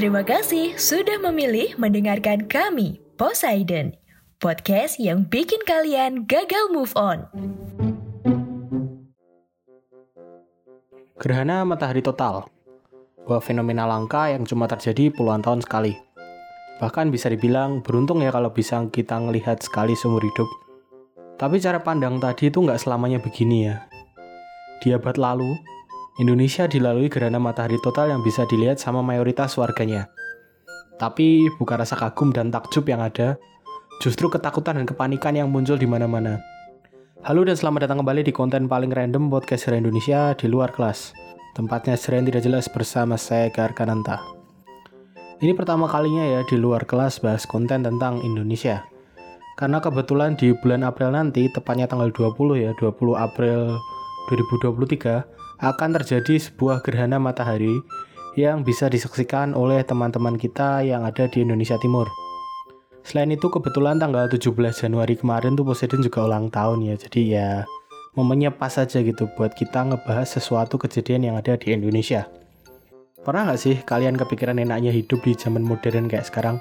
Terima kasih sudah memilih mendengarkan kami, Poseidon, podcast yang bikin kalian gagal move on. Gerhana matahari total, sebuah fenomena langka yang cuma terjadi puluhan tahun sekali. Bahkan bisa dibilang beruntung ya kalau bisa kita ngelihat sekali seumur hidup. Tapi cara pandang tadi itu nggak selamanya begini ya. Di abad lalu, Indonesia dilalui gerhana matahari total yang bisa dilihat sama mayoritas warganya. Tapi bukan rasa kagum dan takjub yang ada, justru ketakutan dan kepanikan yang muncul di mana-mana. Halo dan selamat datang kembali di konten paling random podcast Indonesia di luar kelas. Tempatnya sering tidak jelas bersama saya Garkananta. Ini pertama kalinya ya di luar kelas bahas konten tentang Indonesia. Karena kebetulan di bulan April nanti, tepatnya tanggal 20 ya, 20 April 2023, akan terjadi sebuah gerhana matahari yang bisa disaksikan oleh teman-teman kita yang ada di Indonesia Timur. Selain itu kebetulan tanggal 17 Januari kemarin tuh Poseidon juga ulang tahun ya. Jadi ya momennya pas aja gitu buat kita ngebahas sesuatu kejadian yang ada di Indonesia. Pernah nggak sih kalian kepikiran enaknya hidup di zaman modern kayak sekarang?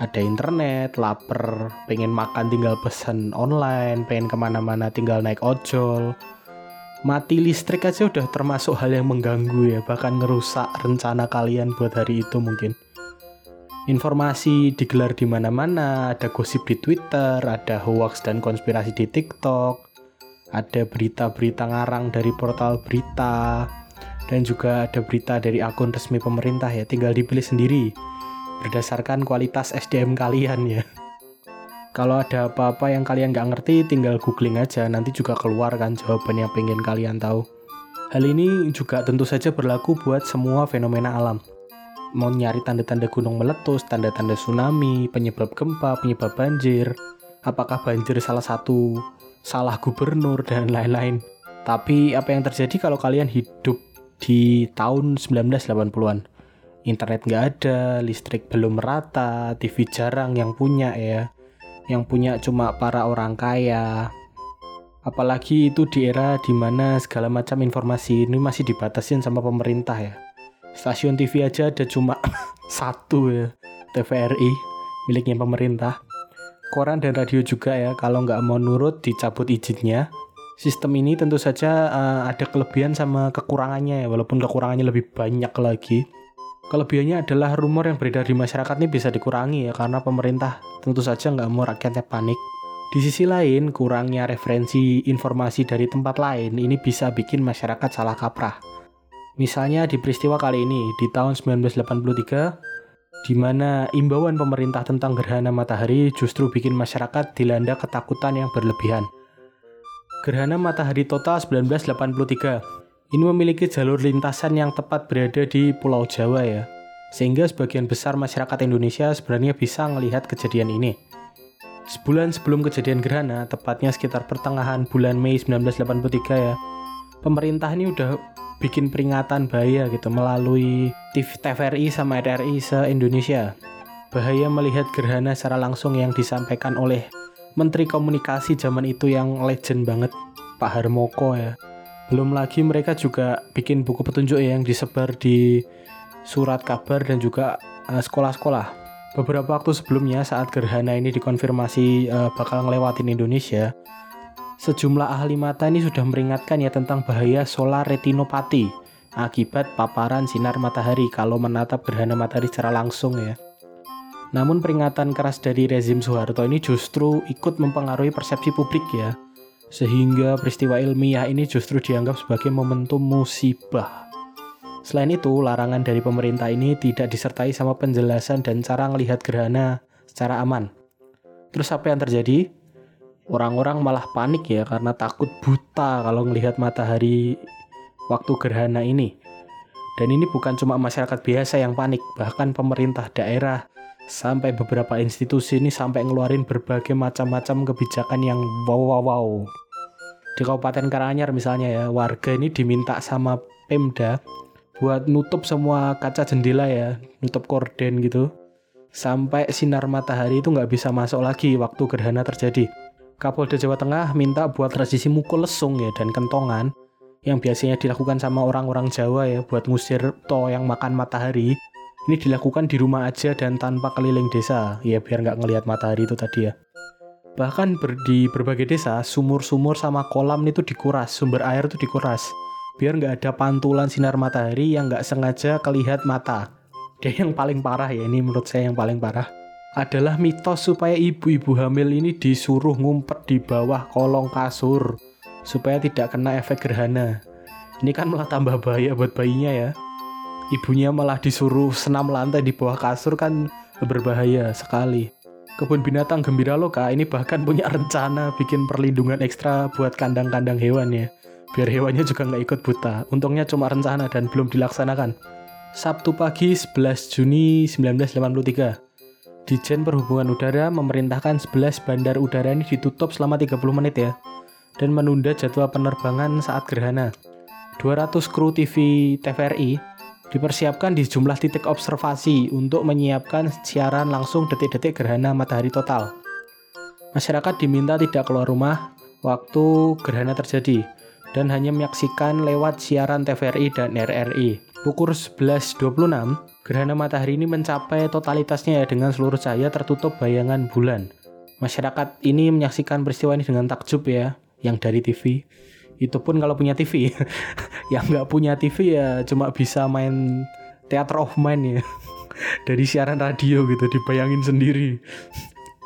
Ada internet, lapar, pengen makan tinggal pesan online, pengen ke mana-mana tinggal naik ojol. Mati listrik aja udah termasuk hal yang mengganggu ya, bahkan ngerusak rencana kalian buat hari itu mungkin informasi digelar di mana-mana, ada gosip di Twitter, ada hoax dan konspirasi di TikTok, ada berita-berita ngarang dari portal berita, dan juga ada berita dari akun resmi pemerintah ya, tinggal dipilih sendiri berdasarkan kualitas SDM kalian ya. Kalau ada apa-apa yang kalian nggak ngerti, tinggal googling aja, nanti juga keluar kan jawaban yang pengen kalian tahu. Hal ini juga tentu saja berlaku buat semua fenomena alam mau nyari tanda-tanda gunung meletus, tanda-tanda tsunami, penyebab gempa, penyebab banjir, apakah banjir salah satu salah gubernur dan lain-lain. Tapi apa yang terjadi kalau kalian hidup di tahun 1980-an? Internet nggak ada, listrik belum merata, TV jarang yang punya ya. Yang punya cuma para orang kaya. Apalagi itu di era di mana segala macam informasi ini masih dibatasin sama pemerintah ya. Stasiun TV aja ada cuma satu ya TVRI miliknya pemerintah. Koran dan radio juga ya kalau nggak mau nurut dicabut izinnya. Sistem ini tentu saja uh, ada kelebihan sama kekurangannya ya walaupun kekurangannya lebih banyak lagi kelebihannya adalah rumor yang beredar di masyarakat ini bisa dikurangi ya karena pemerintah tentu saja nggak mau rakyatnya panik di sisi lain, kurangnya referensi informasi dari tempat lain ini bisa bikin masyarakat salah kaprah. Misalnya di peristiwa kali ini, di tahun 1983, di mana imbauan pemerintah tentang gerhana matahari justru bikin masyarakat dilanda ketakutan yang berlebihan. Gerhana matahari total 1983 ini memiliki jalur lintasan yang tepat berada di Pulau Jawa ya, sehingga sebagian besar masyarakat Indonesia sebenarnya bisa melihat kejadian ini. Sebulan sebelum kejadian gerhana, tepatnya sekitar pertengahan bulan Mei 1983 ya, pemerintah ini udah bikin peringatan bahaya gitu melalui TV TVRI sama RRI se-Indonesia. Bahaya melihat gerhana secara langsung yang disampaikan oleh Menteri Komunikasi zaman itu yang legend banget, Pak Harmoko ya. Belum lagi mereka juga bikin buku petunjuk yang disebar di surat kabar dan juga uh, sekolah-sekolah. Beberapa waktu sebelumnya saat gerhana ini dikonfirmasi uh, bakal ngelewatin Indonesia, Sejumlah ahli mata ini sudah meringatkan ya tentang bahaya solar retinopati akibat paparan sinar matahari kalau menatap gerhana matahari secara langsung ya. Namun peringatan keras dari rezim Soeharto ini justru ikut mempengaruhi persepsi publik ya. Sehingga peristiwa ilmiah ini justru dianggap sebagai momentum musibah. Selain itu, larangan dari pemerintah ini tidak disertai sama penjelasan dan cara melihat gerhana secara aman. Terus apa yang terjadi? orang-orang malah panik ya karena takut buta kalau melihat matahari waktu gerhana ini. Dan ini bukan cuma masyarakat biasa yang panik, bahkan pemerintah daerah sampai beberapa institusi ini sampai ngeluarin berbagai macam-macam kebijakan yang wow wow wow. Di Kabupaten Karanganyar misalnya ya, warga ini diminta sama Pemda buat nutup semua kaca jendela ya, nutup korden gitu. Sampai sinar matahari itu nggak bisa masuk lagi waktu gerhana terjadi. Kapolda Jawa Tengah minta buat tradisi mukul lesung ya dan kentongan yang biasanya dilakukan sama orang-orang Jawa ya buat ngusir to yang makan matahari Ini dilakukan di rumah aja dan tanpa keliling desa, ya biar nggak ngelihat matahari itu tadi ya. Bahkan ber, di berbagai desa, sumur-sumur sama kolam itu dikuras, sumber air itu dikuras. Biar nggak ada pantulan sinar matahari yang nggak sengaja kelihat mata. Dan yang paling parah ya, ini menurut saya yang paling parah, adalah mitos supaya ibu-ibu hamil ini disuruh ngumpet di bawah kolong kasur supaya tidak kena efek gerhana. Ini kan malah tambah bahaya buat bayinya ya. Ibunya malah disuruh senam lantai di bawah kasur kan berbahaya sekali. Kebun binatang Gembira Loka ini bahkan punya rencana bikin perlindungan ekstra buat kandang-kandang hewan ya. Biar hewannya juga nggak ikut buta. Untungnya cuma rencana dan belum dilaksanakan. Sabtu pagi 11 Juni 1983. Dijen Perhubungan Udara memerintahkan 11 bandar udara ini ditutup selama 30 menit ya dan menunda jadwal penerbangan saat gerhana. 200 kru TV TVRI dipersiapkan di sejumlah titik observasi untuk menyiapkan siaran langsung detik-detik gerhana matahari total. Masyarakat diminta tidak keluar rumah waktu gerhana terjadi dan hanya menyaksikan lewat siaran TVRI dan RRI. Pukul 11.26, Gerhana matahari ini mencapai totalitasnya ya dengan seluruh cahaya tertutup bayangan bulan. Masyarakat ini menyaksikan peristiwa ini dengan takjub ya, yang dari TV. Itu pun kalau punya TV. yang nggak punya TV ya cuma bisa main theater of mind ya. dari siaran radio gitu, dibayangin sendiri.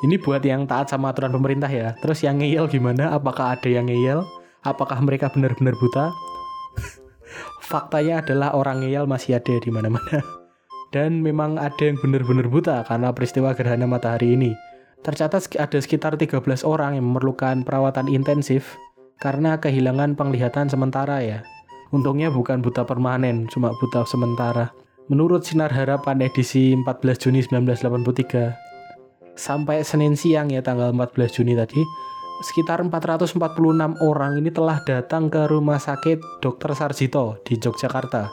Ini buat yang taat sama aturan pemerintah ya. Terus yang ngeyel gimana? Apakah ada yang ngeyel? Apakah mereka benar-benar buta? Faktanya adalah orang ngeyel masih ada di mana-mana dan memang ada yang benar-benar buta karena peristiwa gerhana matahari ini. Tercatat ada sekitar 13 orang yang memerlukan perawatan intensif karena kehilangan penglihatan sementara ya. Untungnya bukan buta permanen, cuma buta sementara. Menurut Sinar Harapan edisi 14 Juni 1983, sampai Senin siang ya tanggal 14 Juni tadi, sekitar 446 orang ini telah datang ke rumah sakit Dr. Sarjito di Yogyakarta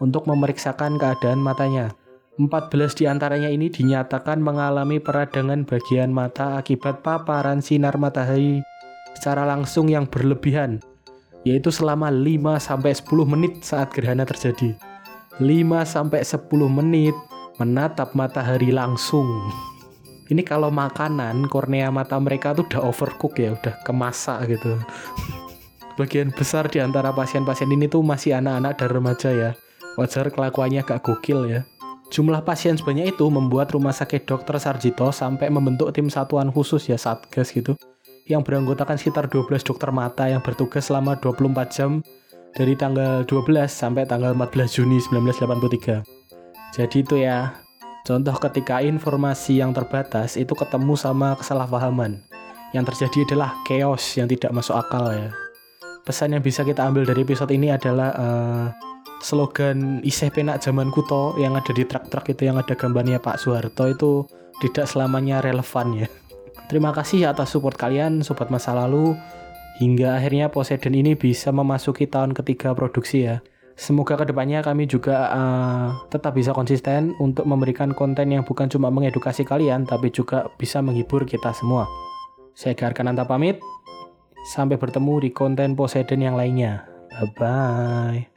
untuk memeriksakan keadaan matanya. 14 di antaranya ini dinyatakan mengalami peradangan bagian mata akibat paparan sinar matahari secara langsung yang berlebihan, yaitu selama 5-10 menit saat gerhana terjadi. 5-10 menit menatap matahari langsung. Ini kalau makanan, kornea mata mereka tuh udah overcook ya, udah kemasak gitu. Bagian besar di antara pasien-pasien ini tuh masih anak-anak dan remaja ya Wajar kelakuannya agak gokil ya. Jumlah pasien sebanyak itu membuat rumah sakit Dr. Sarjito sampai membentuk tim satuan khusus ya Satgas gitu yang beranggotakan sekitar 12 dokter mata yang bertugas selama 24 jam dari tanggal 12 sampai tanggal 14 Juni 1983. Jadi itu ya, contoh ketika informasi yang terbatas itu ketemu sama kesalahpahaman. Yang terjadi adalah chaos yang tidak masuk akal ya. Pesan yang bisa kita ambil dari episode ini adalah uh, slogan iseh penak zaman kuto yang ada di truk-truk itu yang ada gambarnya Pak Soeharto itu tidak selamanya relevan ya. Terima kasih atas support kalian sobat masa lalu hingga akhirnya Poseidon ini bisa memasuki tahun ketiga produksi ya. Semoga ke depannya kami juga uh, tetap bisa konsisten untuk memberikan konten yang bukan cuma mengedukasi kalian, tapi juga bisa menghibur kita semua. Saya Garkananta pamit. Sampai bertemu di konten Poseidon yang lainnya. Bye-bye.